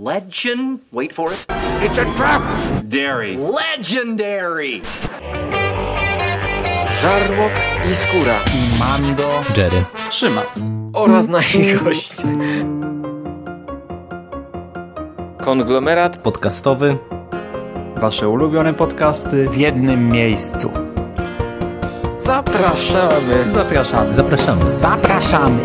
legend. Wait for it. It's a trap! Dairy. Legendary. Żarłok i Skóra i Mando, Jerry, Szymas. oraz nasi goście. Konglomerat podcastowy. Wasze ulubione podcasty w jednym miejscu. Zapraszamy. Zapraszamy. Zapraszamy. Zapraszamy.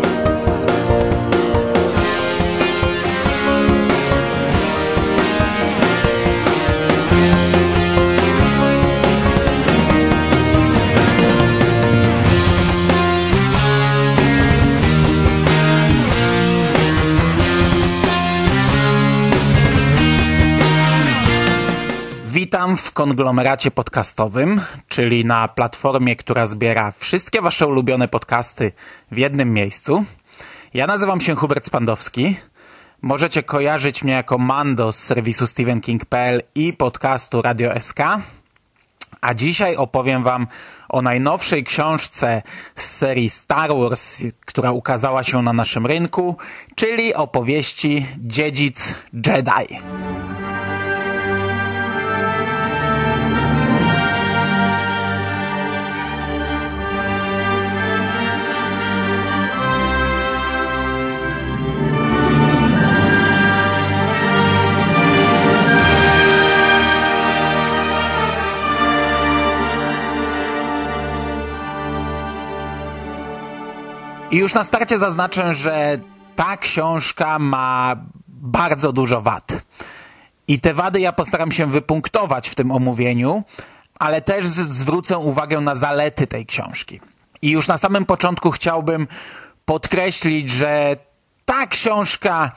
W konglomeracie podcastowym, czyli na platformie, która zbiera wszystkie wasze ulubione podcasty w jednym miejscu. Ja nazywam się Hubert Spandowski. Możecie kojarzyć mnie jako Mando z serwisu StephenKing.pl i podcastu Radio SK. A dzisiaj opowiem wam o najnowszej książce z serii Star Wars, która ukazała się na naszym rynku, czyli opowieści Dziedzic Jedi. I już na starcie zaznaczę, że ta książka ma bardzo dużo wad. I te wady ja postaram się wypunktować w tym omówieniu, ale też zwrócę uwagę na zalety tej książki. I już na samym początku chciałbym podkreślić, że ta książka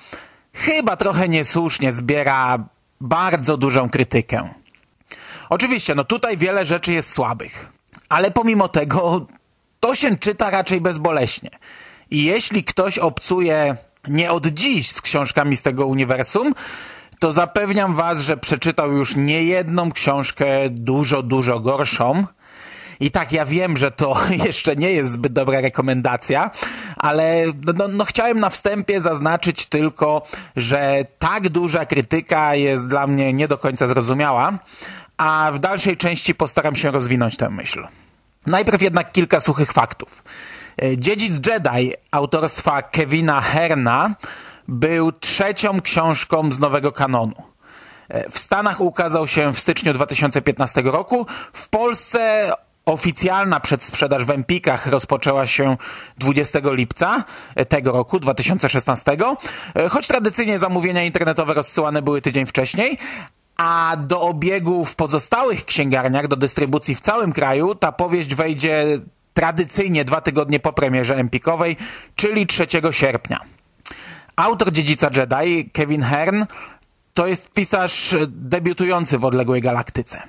chyba trochę niesłusznie zbiera bardzo dużą krytykę. Oczywiście, no tutaj wiele rzeczy jest słabych, ale pomimo tego to się czyta raczej bezboleśnie. I jeśli ktoś obcuje nie od dziś z książkami z tego uniwersum, to zapewniam was, że przeczytał już niejedną książkę dużo, dużo gorszą. I tak, ja wiem, że to jeszcze nie jest zbyt dobra rekomendacja, ale no, no, no, chciałem na wstępie zaznaczyć tylko, że tak duża krytyka jest dla mnie nie do końca zrozumiała, a w dalszej części postaram się rozwinąć tę myśl. Najpierw jednak kilka suchych faktów. Dziedzic Jedi autorstwa Kevina Herna był trzecią książką z nowego kanonu. W Stanach ukazał się w styczniu 2015 roku. W Polsce oficjalna przedsprzedaż w Empikach rozpoczęła się 20 lipca tego roku, 2016, choć tradycyjnie zamówienia internetowe rozsyłane były tydzień wcześniej, a do obiegu w pozostałych księgarniach, do dystrybucji w całym kraju, ta powieść wejdzie tradycyjnie dwa tygodnie po premierze empikowej, czyli 3 sierpnia. Autor Dziedzica Jedi, Kevin Hearn, to jest pisarz debiutujący w odległej galaktyce.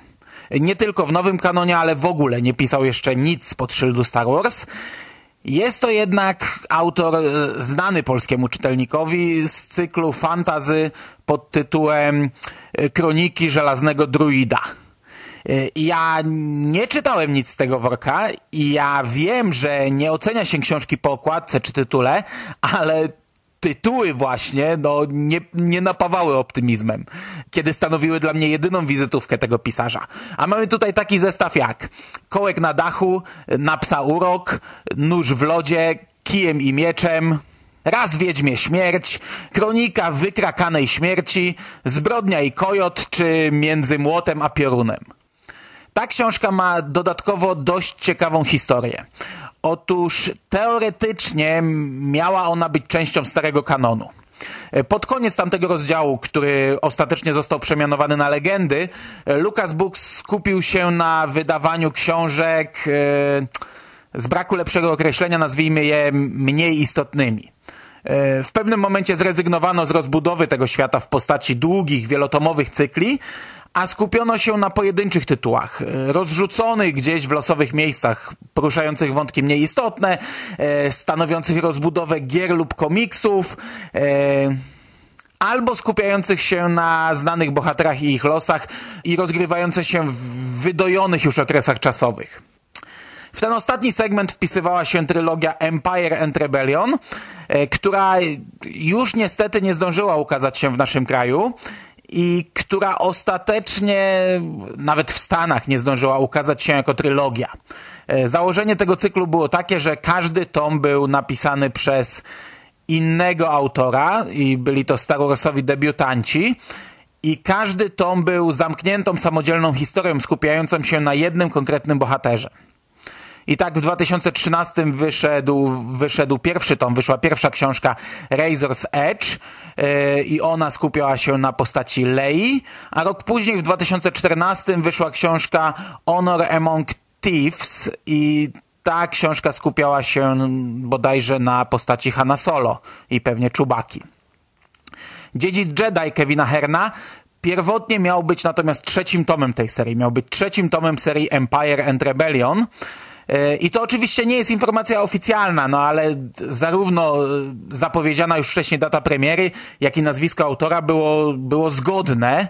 Nie tylko w nowym kanonie, ale w ogóle nie pisał jeszcze nic pod szyldu Star Wars. Jest to jednak autor znany polskiemu czytelnikowi z cyklu fantazy pod tytułem Kroniki Żelaznego Druida. Ja nie czytałem nic z tego worka i ja wiem, że nie ocenia się książki po okładce czy tytule, ale tytuły właśnie no, nie, nie napawały optymizmem, kiedy stanowiły dla mnie jedyną wizytówkę tego pisarza. A mamy tutaj taki zestaw jak kołek na dachu, na psa urok, nóż w lodzie, kijem i mieczem, raz wiedźmie śmierć, kronika wykrakanej śmierci, zbrodnia i kojot, czy między młotem a piorunem. Ta książka ma dodatkowo dość ciekawą historię. Otóż teoretycznie miała ona być częścią starego kanonu. Pod koniec tamtego rozdziału, który ostatecznie został przemianowany na legendy, Lucas Books skupił się na wydawaniu książek z braku lepszego określenia, nazwijmy je mniej istotnymi. E, W pewnym momencie zrezygnowano z rozbudowy tego świata w postaci długich, wielotomowych cykli, a skupiono się na pojedynczych tytułach, e, rozrzuconych gdzieś w losowych miejscach, poruszających wątki mniej istotne, e, stanowiących rozbudowę gier lub komiksów, e, albo skupiających się na znanych bohaterach i ich losach i rozgrywających się w wydojonych już okresach czasowych. W ten ostatni segment wpisywała się trylogia Empire and Rebellion, która już niestety nie zdążyła ukazać się w naszym kraju i która ostatecznie nawet w Stanach nie zdążyła ukazać się jako trylogia. E, Założenie tego cyklu było takie, że każdy tom był napisany przez innego autora i byli to Star Warsowi debiutanci. I każdy tom był zamkniętą, samodzielną historią skupiającą się na jednym konkretnym bohaterze. I tak w 2013 wyszedł, wyszedł pierwszy tom, wyszła pierwsza książka Razor's Edge yy, i ona skupiała się na postaci Lei, a rok później w 2014 wyszła książka Honor Among Thieves i ta książka skupiała się bodajże na postaci Hanna Solo i pewnie Czubaki. Dziedzic Jedi Kevina Herna pierwotnie miał być natomiast trzecim tomem tej serii. Miał być trzecim tomem serii Empire and Rebellion. E, I to oczywiście nie jest informacja oficjalna, no ale zarówno e, zapowiedziana już wcześniej data premiery, jak i nazwisko autora było, było zgodne.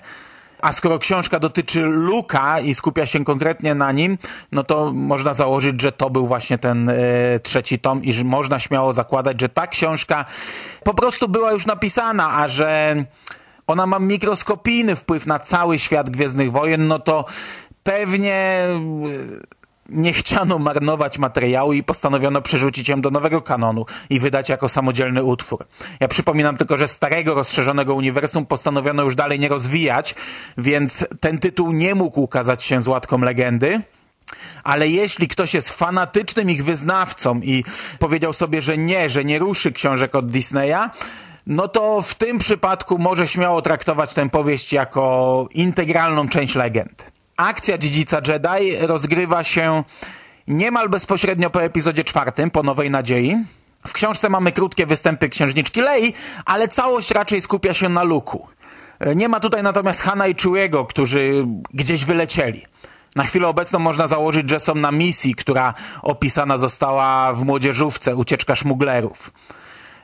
A skoro książka dotyczy Luka i skupia się konkretnie na nim, no to można założyć, że to był właśnie ten e, trzeci tom i że można śmiało zakładać, że ta książka po prostu była już napisana, a że ona ma mikroskopijny wpływ na cały świat Gwiezdnych Wojen, no to pewnie nie chciano marnować materiału i postanowiono przerzucić ją do nowego kanonu i wydać jako samodzielny utwór. Ja przypominam tylko, że starego rozszerzonego uniwersum postanowiono już dalej nie rozwijać, więc ten tytuł nie mógł ukazać się z łatką legendy. Ale jeśli ktoś jest fanatycznym ich wyznawcą i powiedział sobie, że nie, że nie ruszy książek od Disneya, no to w tym przypadku może śmiało traktować tę powieść jako integralną część legend. Akcja Dziedzica Jedi rozgrywa się niemal bezpośrednio po epizodzie czwartym, po Nowej Nadziei. W książce mamy krótkie występy księżniczki Lei, ale całość raczej skupia się na Luku. Nie ma tutaj natomiast Hanna i Chewiego, którzy gdzieś wylecieli. Na chwilę obecną można założyć, że są na misji, która opisana została w młodzieżówce Ucieczka szmuglerów.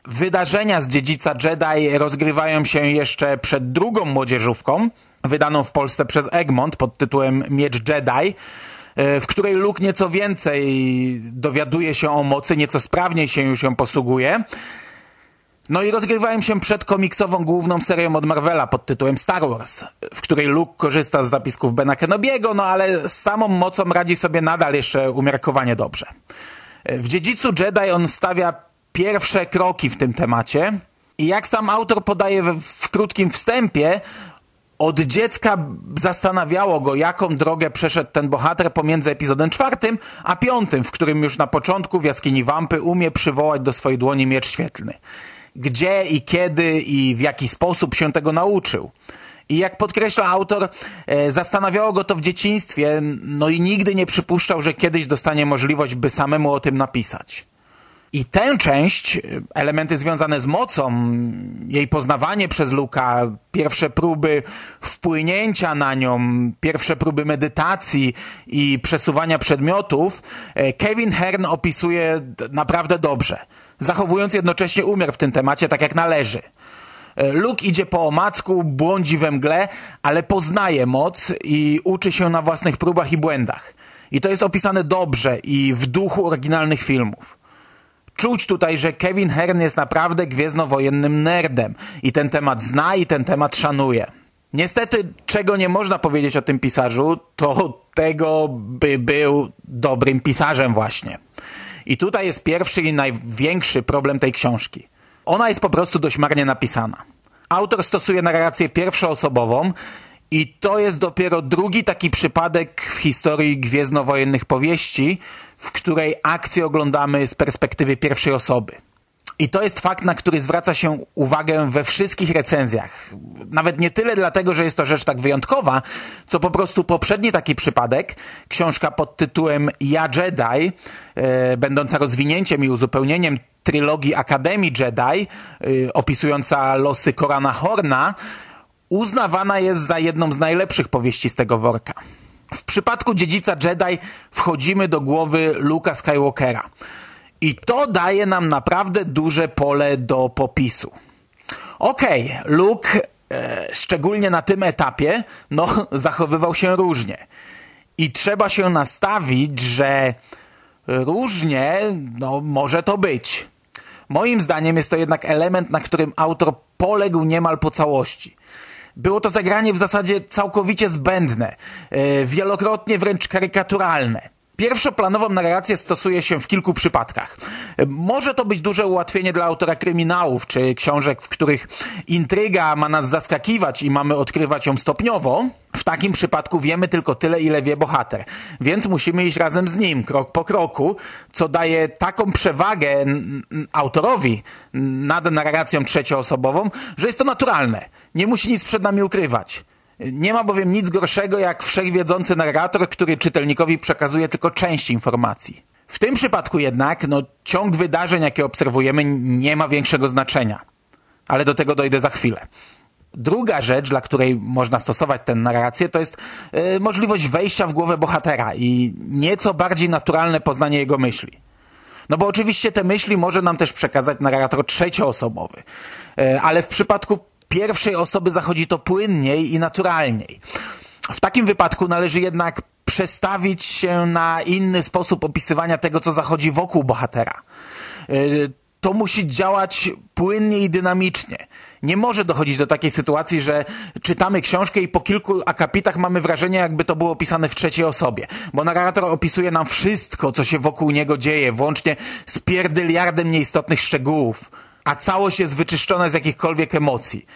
Wydarzenia z Dziedzica Jedi rozgrywają się jeszcze przed drugą młodzieżówką, wydaną w Polsce przez Egmont pod tytułem Miecz Jedi, w której Luke nieco więcej dowiaduje się o mocy, nieco sprawniej się już ją posługuje. No i rozgrywają się przed komiksową główną serią od Marvela pod tytułem Star Wars, w której Luke korzysta z zapisków Bena Kenobiego, no ale z samą mocą radzi sobie nadal jeszcze umiarkowanie dobrze. W Dziedzicu Jedi on stawia pierwsze kroki w tym temacie i jak sam autor podaje w, w krótkim wstępie, od dziecka zastanawiało go, jaką drogę przeszedł ten bohater pomiędzy epizodem czwartym a piątym, w którym już na początku w jaskini Wampy umie przywołać do swojej dłoni miecz świetlny. Gdzie i kiedy i w jaki sposób się tego nauczył. I jak podkreśla autor, e, zastanawiało go to w dzieciństwie, no i nigdy nie przypuszczał, że kiedyś dostanie możliwość, by samemu o tym napisać. I tę część, elementy związane z mocą, jej poznawanie przez Luka, pierwsze próby wpłynięcia na nią, pierwsze próby medytacji i przesuwania przedmiotów, Kevin Hearn opisuje naprawdę dobrze, zachowując jednocześnie umiar w tym temacie tak jak należy. Luke idzie po omacku, błądzi we mgle, ale poznaje moc i uczy się na własnych próbach i błędach. I to jest opisane dobrze i w duchu oryginalnych filmów. Czuć tutaj, że Kevin Hearn jest naprawdę gwiezdnowojennym nerdem i ten temat zna i ten temat szanuje. Niestety, czego nie można powiedzieć o tym pisarzu, to tego, by był dobrym pisarzem właśnie. I tutaj jest pierwszy i największy problem tej książki. Ona jest po prostu dość marnie napisana. Autor stosuje narrację pierwszoosobową i to jest dopiero drugi taki przypadek w historii gwiezdnowojennych powieści, w której akcję oglądamy z perspektywy pierwszej osoby. I to jest fakt, na który zwraca się uwagę we wszystkich recenzjach. Nawet nie tyle dlatego, że jest to rzecz tak wyjątkowa, co po prostu poprzedni taki przypadek, książka pod tytułem Ja Jedi, e, będąca rozwinięciem i uzupełnieniem trylogii Akademii Jedi, y, opisująca losy Korana Horna, uznawana jest za jedną z najlepszych powieści z tego worka. W przypadku dziedzica Jedi wchodzimy do głowy Luka Skywalkera. I to daje nam naprawdę duże pole do popisu. Okej, okay, Luke, e, szczególnie na tym etapie, no, zachowywał się różnie. I trzeba się nastawić, że różnie, no, może to być. Moim zdaniem jest to jednak element, na którym autor poległ niemal po całości. Było to zagranie w zasadzie całkowicie zbędne, e, wielokrotnie wręcz karykaturalne. Pierwszoplanową narrację stosuje się w kilku przypadkach. Może to być duże ułatwienie dla autora kryminałów, czy książek, w których intryga ma nas zaskakiwać i mamy odkrywać ją stopniowo. W takim przypadku wiemy tylko tyle, ile wie bohater, więc musimy iść razem z nim, krok po kroku, co daje taką przewagę autorowi nad narracją trzecioosobową, że jest to naturalne. Nie musi nic przed nami ukrywać. Nie ma bowiem nic gorszego jak wszechwiedzący narrator, który czytelnikowi przekazuje tylko część informacji. W tym przypadku jednak no, ciąg wydarzeń, jakie obserwujemy, nie ma większego znaczenia. Ale do tego dojdę za chwilę. Druga rzecz, dla której można stosować tę narrację, to jest yy, możliwość wejścia w głowę bohatera i nieco bardziej naturalne poznanie jego myśli. No bo oczywiście te myśli może nam też przekazać narrator trzecioosobowy, yy, ale w przypadku pierwszej osoby zachodzi to płynniej i naturalniej. W takim wypadku należy jednak przestawić się na inny sposób opisywania tego, co zachodzi wokół bohatera. Y, to musi działać płynnie i dynamicznie. Nie może dochodzić do takiej sytuacji, że czytamy książkę i po kilku akapitach mamy wrażenie, jakby to było opisane w trzeciej osobie. Bo narrator opisuje nam wszystko, co się wokół niego dzieje, włącznie z pierdyliardem nieistotnych szczegółów a całość jest wyczyszczona z jakichkolwiek emocji.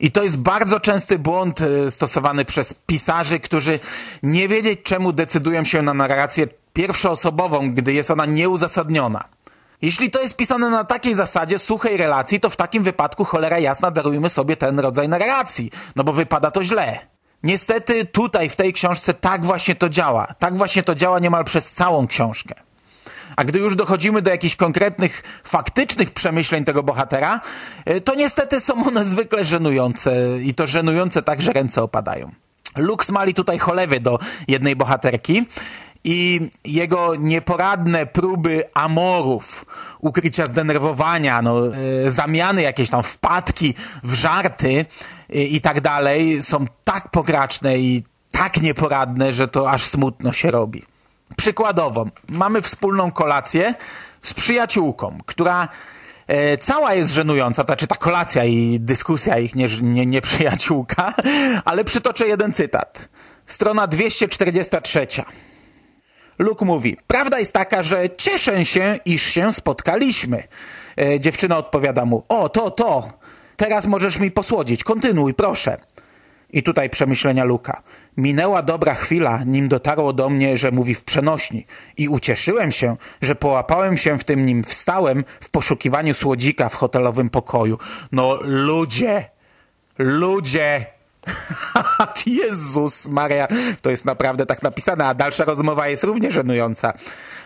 I to jest bardzo częsty błąd e, stosowany przez pisarzy, którzy nie wiedzieć czemu decydują się na narrację pierwszoosobową, gdy jest ona nieuzasadniona. Jeśli to jest pisane na takiej zasadzie suchej relacji, to w takim wypadku cholera jasna darujmy sobie ten rodzaj narracji, no bo wypada to źle. Niestety tutaj w tej książce tak właśnie to działa. Tak właśnie to działa niemal przez całą książkę. A gdy już dochodzimy do jakichś konkretnych, faktycznych przemyśleń tego bohatera, e, to niestety są one zwykle żenujące i to żenujące tak, że ręce opadają. Lux mali tutaj cholewy do jednej bohaterki i jego nieporadne próby amorów, ukrycia zdenerwowania, no, e, zamiany jakieś tam wpadki w żarty e, i tak dalej są tak pokraczne i tak nieporadne, że to aż smutno się robi. Przykładowo, mamy wspólną kolację z przyjaciółką, która e, cała jest żenująca, to znaczy ta kolacja i dyskusja ich nie, nie, nie przyjaciółka, ale przytoczę jeden cytat. Strona 243. Luke mówi, prawda jest taka, że cieszę się, iż się spotkaliśmy. E, dziewczyna odpowiada mu, o, to, to, teraz możesz mi posłodzić, kontynuuj, proszę. I tutaj przemyślenia Luka. Minęła dobra chwila, nim dotarło do mnie, że mówi w przenośni i ucieszyłem się, że połapałem się w tym, nim wstałem w poszukiwaniu słodzika w hotelowym pokoju. No ludzie, ludzie, Jezus Maria, to jest naprawdę tak napisane, a dalsza rozmowa jest równie żenująca.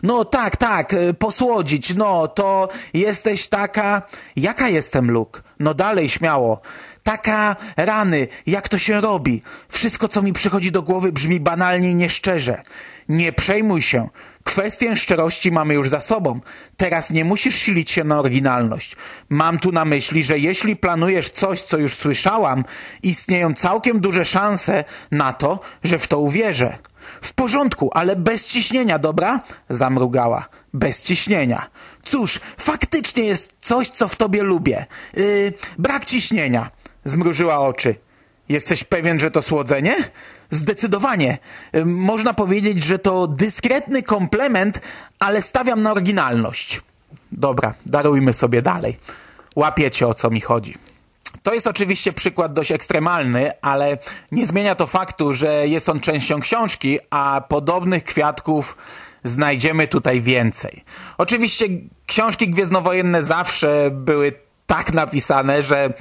No tak, tak, y, posłodzić, no to jesteś taka... Jaka jestem, Luke? No dalej, śmiało. Taka rany, jak to się robi. Wszystko, co mi przychodzi do głowy, brzmi banalnie i nieszczerze. Nie przejmuj się. Kwestię szczerości mamy już za sobą. Teraz nie musisz silić się na oryginalność. Mam tu na myśli, że jeśli planujesz coś, co już słyszałam, istnieją całkiem duże szanse na to, że w to uwierzę. W porządku, ale bez ciśnienia, dobra? Zamrugała. Bez ciśnienia. Cóż, faktycznie jest coś, co w tobie lubię. Yy, brak ciśnienia. Zmrużyła oczy. Jesteś pewien, że to słodzenie? Zdecydowanie. Można powiedzieć, że to dyskretny komplement, ale stawiam na oryginalność. Dobra, darujmy sobie dalej. Łapiecie o co mi chodzi. To jest oczywiście przykład dość ekstremalny, ale nie zmienia to faktu, że jest on częścią książki, a podobnych kwiatków znajdziemy tutaj więcej. Oczywiście książki gwiezdnowojenne zawsze były tak napisane, że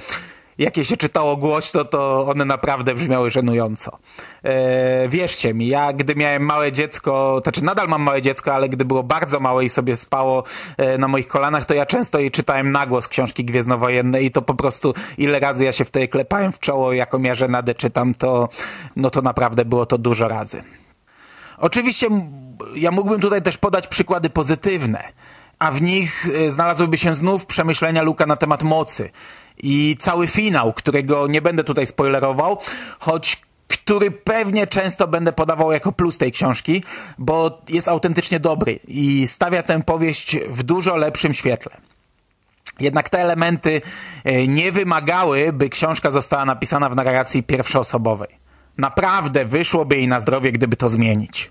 jakie się czytało głośno, to one naprawdę brzmiały żenująco. E, wierzcie mi, ja gdy miałem małe dziecko, to znaczy nadal mam małe dziecko, ale gdy było bardzo małe i sobie spało e, na moich kolanach, to ja często jej czytałem na głos książki gwiezdnowojenne i to po prostu ile razy ja się wtedy klepałem w czoło, jaką ja żenadę czytam, to, no to naprawdę było to dużo razy. Oczywiście ja mógłbym tutaj też podać przykłady pozytywne, a w nich e, znalazłyby się znów przemyślenia Luka na temat mocy i cały finał, którego nie będę tutaj spoilerował, choć który pewnie często będę podawał jako plus tej książki, bo jest autentycznie dobry i stawia tę powieść w dużo lepszym świetle. Jednak te elementy e, nie wymagały, by książka została napisana w narracji pierwszoosobowej. Naprawdę wyszłoby jej na zdrowie, gdyby to zmienić.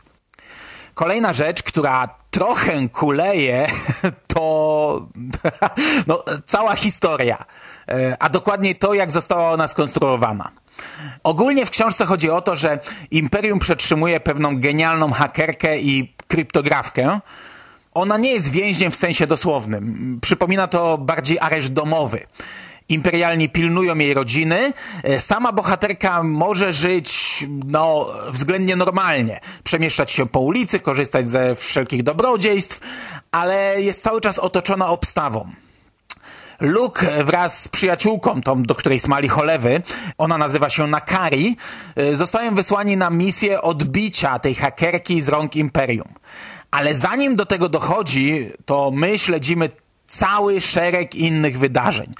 Kolejna rzecz, która trochę kuleje, to no, cała historia, E, a dokładniej to, jak została ona skonstruowana. Ogólnie w książce chodzi o to, że Imperium przetrzymuje pewną genialną hakerkę i kryptografkę. Ona nie jest więźniem w sensie dosłownym. Przypomina to bardziej areszt domowy. Imperialni pilnują jej rodziny. E, Sama bohaterka może żyć no, względnie normalnie. Przemieszczać się po ulicy, korzystać ze wszelkich dobrodziejstw, ale jest cały czas otoczona obstawą. Luke wraz z przyjaciółką, tą, do której smali cholewy, ona nazywa się Nakari, y, zostają wysłani na misję odbicia tej hakerki z rąk Imperium. Ale zanim do tego dochodzi, to my śledzimy cały szereg innych wydarzeń.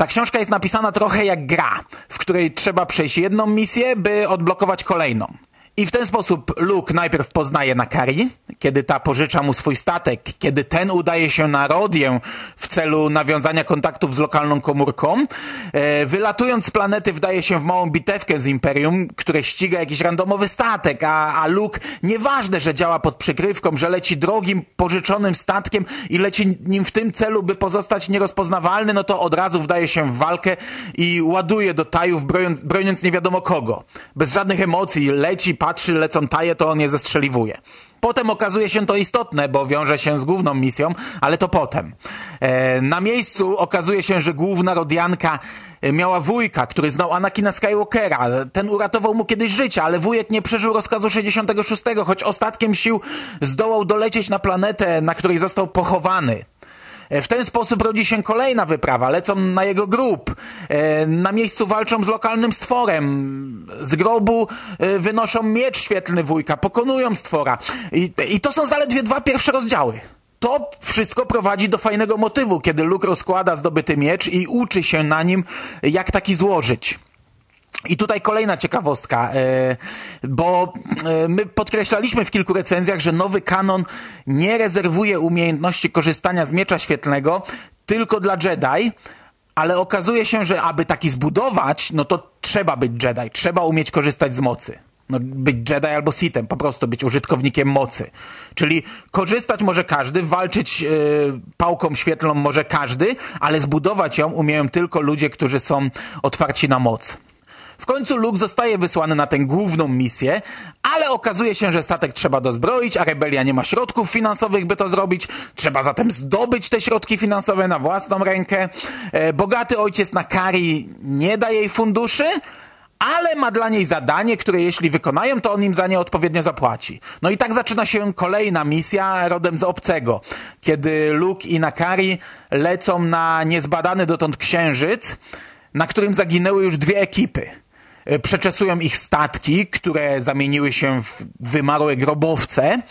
Ta książka jest napisana trochę jak gra, w której trzeba przejść jedną misję, by odblokować kolejną. I w ten sposób Luke najpierw poznaje Nakari, kiedy ta pożycza mu swój statek, kiedy ten udaje się na Rodię w celu nawiązania kontaktów z lokalną komórką. E, wylatując z planety wdaje się w małą bitewkę z Imperium, które ściga jakiś randomowy statek, a, a Luke nieważne, że działa pod przykrywką, że leci drogim, pożyczonym statkiem i leci nim w tym celu, by pozostać nierozpoznawalny, no to od razu wdaje się w walkę i ładuje do tajów, broniąc, broniąc nie wiadomo kogo. Bez żadnych emocji leci, patrzy, lecą taje, to on je zestrzeliwuje. Potem okazuje się to istotne, bo wiąże się z główną misją, ale to potem. E, na miejscu okazuje się, że główna Rodianka e, miała wujka, który znał Anakina Skywalkera. Ten uratował mu kiedyś życie, ale wujek nie przeżył rozkazu 66, choć ostatkiem sił zdołał dolecieć na planetę, na której został pochowany. E, W ten sposób rodzi się kolejna wyprawa. Lecą na jego grób. E, Na miejscu walczą z lokalnym stworem. Z grobu e, wynoszą miecz świetlny wujka. Pokonują stwora. I, I to są zaledwie dwa pierwsze rozdziały. To wszystko prowadzi do fajnego motywu, kiedy Luke rozkłada zdobyty miecz i uczy się na nim, jak taki złożyć. I tutaj kolejna ciekawostka, e, bo e, my podkreślaliśmy w kilku recenzjach, że nowy kanon nie rezerwuje umiejętności korzystania z miecza świetlnego tylko dla Jedi, ale okazuje się, że aby taki zbudować, no to trzeba być Jedi, trzeba umieć korzystać z mocy. No, być Jedi albo Sithem, po prostu być użytkownikiem mocy. Czyli korzystać może każdy, walczyć e, pałką świetlną może każdy, ale zbudować ją umieją tylko ludzie, którzy są otwarci na moc. W końcu Luke zostaje wysłany na tę główną misję, ale okazuje się, że statek trzeba dozbroić, a rebelia nie ma środków finansowych, by to zrobić. Trzeba zatem zdobyć te środki finansowe na własną rękę. E, bogaty ojciec Nakari nie da jej funduszy, ale ma dla niej zadanie, które jeśli wykonają, to on im za nie odpowiednio zapłaci. No i tak zaczyna się kolejna misja rodem z obcego, kiedy Luke i Nakari lecą na niezbadany dotąd księżyc, na którym zaginęły już dwie ekipy. E, Przeczesują ich statki, które zamieniły się w wymarłe grobowce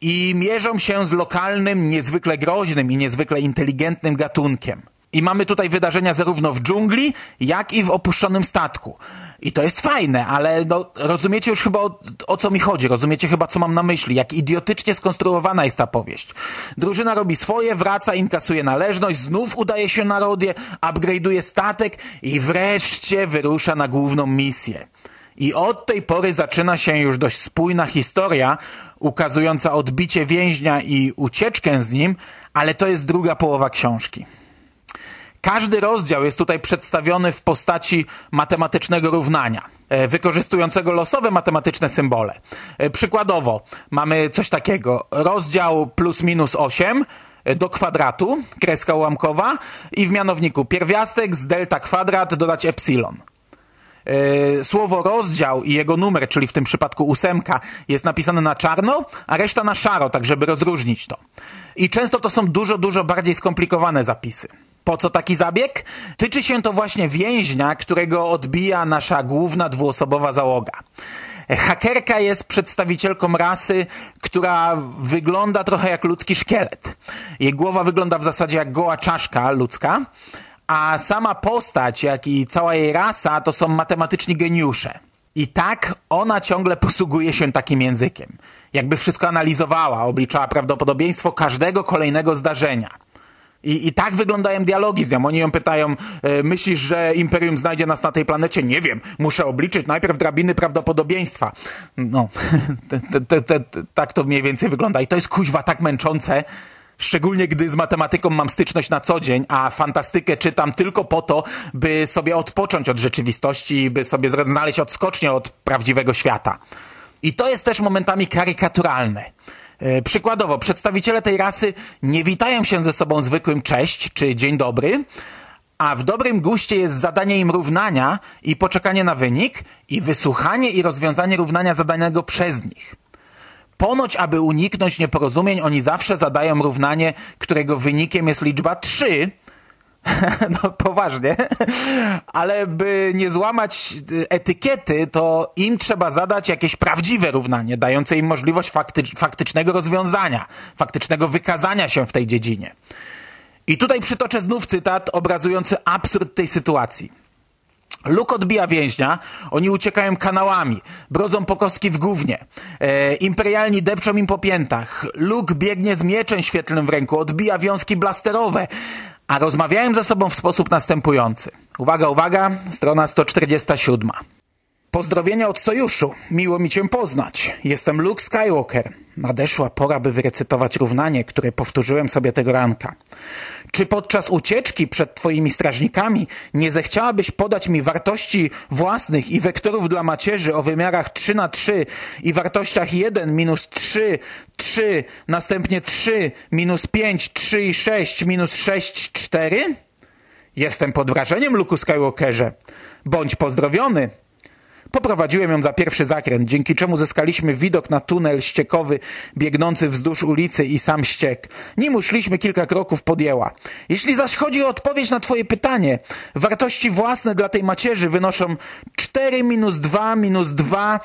i mierzą się z lokalnym, niezwykle groźnym i niezwykle inteligentnym gatunkiem. I mamy tutaj wydarzenia zarówno w dżungli, jak i w opuszczonym statku. I to jest fajne, ale no, rozumiecie już chyba o, o co mi chodzi, rozumiecie chyba co mam na myśli, jak idiotycznie skonstruowana jest ta powieść. Drużyna robi swoje, wraca, inkasuje należność, znów udaje się na Rodię, upgrade'uje statek i wreszcie wyrusza na główną misję. I od tej pory zaczyna się już dość spójna historia, ukazująca odbicie więźnia i ucieczkę z nim, ale to jest druga połowa książki. Każdy rozdział jest tutaj przedstawiony w postaci matematycznego równania, e, wykorzystującego losowe matematyczne symbole. E, Przykładowo mamy coś takiego. Rozdział plus minus 8 e, do kwadratu, kreska ułamkowa i w mianowniku pierwiastek z delta kwadrat dodać epsilon. Słowo rozdział i jego numer, czyli w tym przypadku ósemka, jest napisane na czarno, a reszta na szaro, tak żeby rozróżnić to. I często to są dużo, dużo bardziej skomplikowane zapisy. Po co taki zabieg? Tyczy się to właśnie więźnia, którego odbija nasza główna dwuosobowa załoga. Hakerka jest przedstawicielką rasy, która wygląda trochę jak ludzki szkielet. Jej głowa wygląda w zasadzie jak goła czaszka ludzka, a sama postać, jak i cała jej rasa to są matematyczni geniusze. I tak ona ciągle posługuje się takim językiem. Jakby wszystko analizowała, obliczała prawdopodobieństwo każdego kolejnego zdarzenia. I, I tak wyglądają dialogi z nią. Oni ją pytają, e, myślisz, że Imperium znajdzie nas na tej planecie? Nie wiem, muszę obliczyć najpierw drabiny prawdopodobieństwa. No, te, te, te, tak to mniej więcej wygląda. I to jest kuźwa tak męczące, Szczególnie gdy z matematyką mam styczność na co dzień, a fantastykę czytam tylko po to, by sobie odpocząć od rzeczywistości, by sobie znaleźć odskocznie od prawdziwego świata. I to jest też momentami karykaturalne. E, przykładowo, przedstawiciele tej rasy nie witają się ze sobą zwykłym cześć czy dzień dobry, a w dobrym guście jest zadanie im równania i poczekanie na wynik i wysłuchanie i rozwiązanie równania zadanego przez nich. Ponoć, aby uniknąć nieporozumień, oni zawsze zadają równanie, którego wynikiem jest liczba 3, no poważnie, ale by nie złamać etykiety, to im trzeba zadać jakieś prawdziwe równanie, dające im możliwość faktycz faktycznego rozwiązania, faktycznego wykazania się w tej dziedzinie. I tutaj przytoczę znów cytat obrazujący absurd tej sytuacji. Luke odbija więźnia, oni uciekają kanałami, brodzą po kostki w gównie. E, imperialni depczą im po piętach. Luke biegnie z mieczem świetlnym w ręku, odbija wiązki blasterowe, a rozmawiają ze sobą w sposób następujący. Uwaga, uwaga, strona 147. Pozdrowienia od sojuszu. Miło mi cię poznać. Jestem Luke Skywalker. Nadeszła pora, by wyrecytować równanie, które powtórzyłem sobie tego ranka. Czy podczas ucieczki przed twoimi strażnikami nie zechciałabyś podać mi wartości własnych i wektorów dla macierzy o wymiarach 3 na 3 i wartościach 1, minus 3, 3, następnie 3, minus 5, 3 i 6, minus 6, 4? Jestem pod wrażeniem, Luke Skywalkerze. Bądź pozdrowiony. Poprowadziłem ją za pierwszy zakręt, dzięki czemu zyskaliśmy widok na tunel ściekowy biegnący wzdłuż ulicy i sam ściek. Nim uszliśmy kilka kroków podjęła. Jeśli zaś chodzi o odpowiedź na twoje pytanie, wartości własne dla tej macierzy wynoszą 4 minus 2 minus 2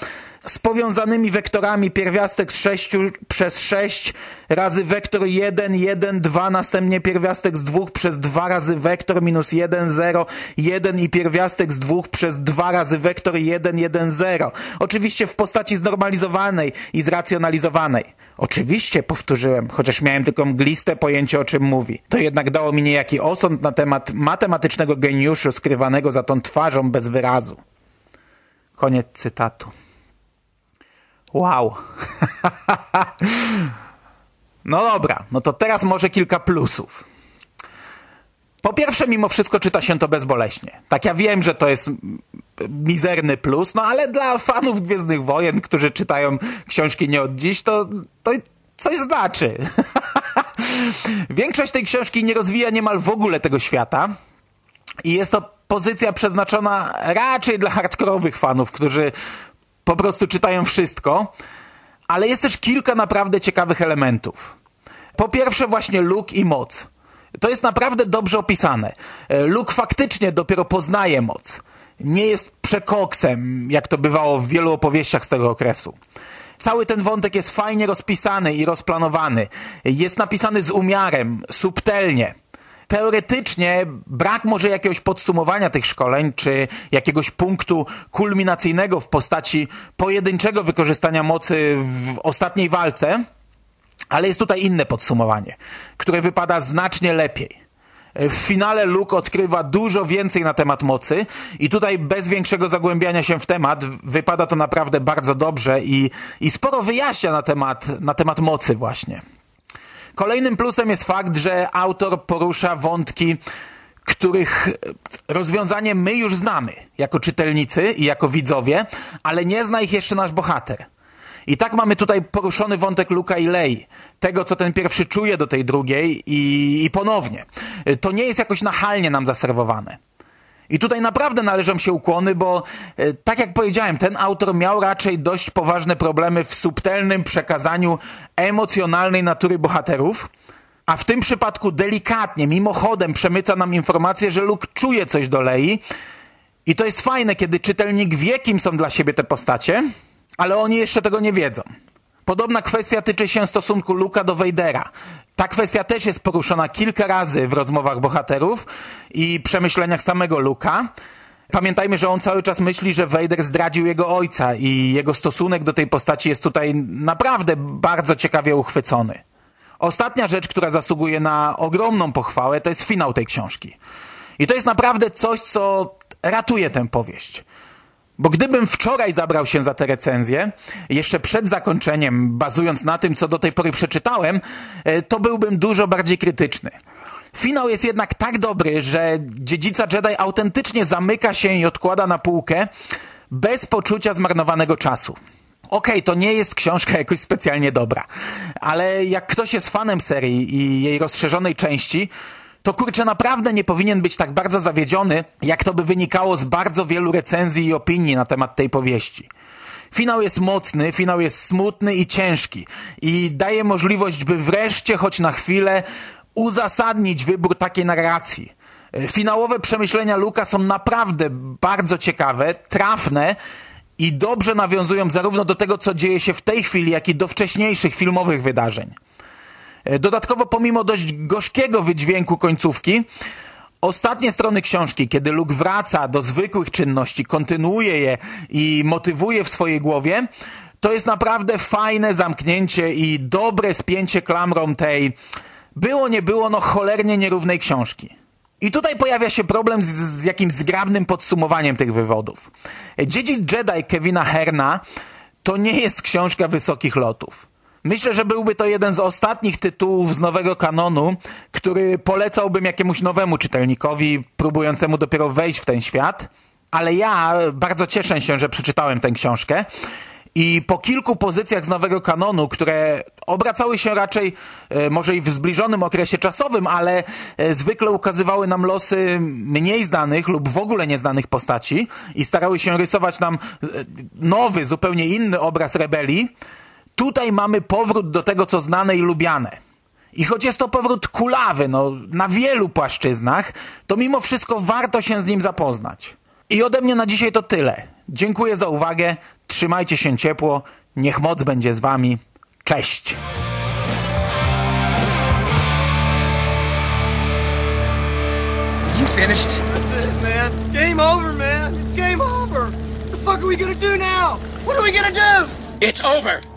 z powiązanymi wektorami pierwiastek z 6 przez 6 razy wektor 1, 1, 2, następnie pierwiastek z 2 przez 2 razy wektor minus 1, 0, 1 i pierwiastek z 2 przez 2 razy wektor 1, 1, 0. Oczywiście w postaci znormalizowanej i zracjonalizowanej. Oczywiście, powtórzyłem, chociaż miałem tylko mgliste pojęcie o czym mówi. To jednak dało mi niejaki osąd na temat matematycznego geniuszu skrywanego za tą twarzą bez wyrazu. Koniec cytatu. Wow. no dobra, no to teraz może kilka plusów. Po pierwsze, mimo wszystko czyta się to bezboleśnie. Tak, ja wiem, że to jest mizerny plus, no ale dla fanów Gwiezdnych Wojen, którzy czytają książki nie od dziś, to, to coś znaczy. Większość tej książki nie rozwija niemal w ogóle tego świata i jest to pozycja przeznaczona raczej dla hardkorowych fanów, którzy po prostu czytają wszystko, ale jest też kilka naprawdę ciekawych elementów. Po pierwsze właśnie Luke i moc. To jest naprawdę dobrze opisane. E, Luke faktycznie dopiero poznaje moc. Nie jest przekoksem, jak to bywało w wielu opowieściach z tego okresu. Cały ten wątek jest fajnie rozpisany i rozplanowany. Jest napisany z umiarem, subtelnie teoretycznie brak może jakiegoś podsumowania tych szkoleń, czy jakiegoś punktu kulminacyjnego w postaci pojedynczego wykorzystania mocy w ostatniej walce, ale jest tutaj inne podsumowanie, które wypada znacznie lepiej. W finale Luke odkrywa dużo więcej na temat mocy i tutaj bez większego zagłębiania się w temat wypada to naprawdę bardzo dobrze i, i sporo wyjaśnia na temat, na temat mocy właśnie. Kolejnym plusem jest fakt, że autor porusza wątki, których rozwiązanie my już znamy jako czytelnicy i jako widzowie, ale nie zna ich jeszcze nasz bohater. I tak mamy tutaj poruszony wątek Luka i Lei. Tego, co ten pierwszy czuje do tej drugiej i, i ponownie. To nie jest jakoś nachalnie nam zaserwowane. I tutaj naprawdę należą się ukłony, bo e, tak jak powiedziałem, ten autor miał raczej dość poważne problemy w subtelnym przekazaniu emocjonalnej natury bohaterów, a w tym przypadku delikatnie, mimochodem przemyca nam informację, że Luke czuje coś do Lei i to jest fajne, kiedy czytelnik wie, kim są dla siebie te postacie, ale oni jeszcze tego nie wiedzą. Podobna kwestia tyczy się stosunku Luka do Vadera. Ta kwestia też jest poruszona kilka razy w rozmowach bohaterów i przemyśleniach samego Luka. Pamiętajmy, że on cały czas myśli, że Vader zdradził jego ojca i jego stosunek do tej postaci jest tutaj naprawdę bardzo ciekawie uchwycony. Ostatnia rzecz, która zasługuje na ogromną pochwałę, to jest finał tej książki. I to jest naprawdę coś, co ratuje tę powieść. Bo gdybym wczoraj zabrał się za tę recenzję, jeszcze przed zakończeniem, bazując na tym, co do tej pory przeczytałem, e, to byłbym dużo bardziej krytyczny. Finał jest jednak tak dobry, że dziedzica Jedi autentycznie zamyka się i odkłada na półkę bez poczucia zmarnowanego czasu. Okej, okay, to nie jest książka jakoś specjalnie dobra, ale jak ktoś jest fanem serii i jej rozszerzonej części, to kurczę naprawdę nie powinien być tak bardzo zawiedziony, jak to by wynikało z bardzo wielu recenzji i opinii na temat tej powieści. Finał jest mocny, finał jest smutny i ciężki i daje możliwość, by wreszcie, choć na chwilę, uzasadnić wybór takiej narracji. Finałowe przemyślenia Luka są naprawdę bardzo ciekawe, trafne i dobrze nawiązują zarówno do tego, co dzieje się w tej chwili, jak i do wcześniejszych filmowych wydarzeń. E, dodatkowo, pomimo dość gorzkiego wydźwięku końcówki, ostatnie strony książki, kiedy Luke wraca do zwykłych czynności, kontynuuje je i motywuje w swojej głowie, to jest naprawdę fajne zamknięcie i dobre spięcie klamrą tej było, nie było, no cholernie nierównej książki. I tutaj pojawia się problem z, z jakimś zgrabnym podsumowaniem tych wywodów. Dziedzic Jedi Kevina Herna to nie jest książka wysokich lotów. Myślę, że byłby to jeden z ostatnich tytułów z nowego kanonu, który polecałbym jakiemuś nowemu czytelnikowi, próbującemu dopiero wejść w ten świat. Ale ja bardzo cieszę się, że przeczytałem tę książkę. I po kilku pozycjach z nowego kanonu, które obracały się raczej e, może i w zbliżonym okresie czasowym, ale e, zwykle ukazywały nam losy mniej znanych lub w ogóle nieznanych postaci i starały się rysować nam e, nowy, zupełnie inny obraz rebelii, Tutaj mamy powrót do tego, co znane i lubiane. I choć jest to powrót kulawy, no, na wielu płaszczyznach, to mimo wszystko warto się z nim zapoznać. I ode mnie na dzisiaj to tyle. Dziękuję za uwagę, trzymajcie się ciepło, niech moc będzie z wami. Cześć! You finished? That's it, man. Game over, man. It's game over. What the fuck are we gonna do now? What are we gonna do? It's over!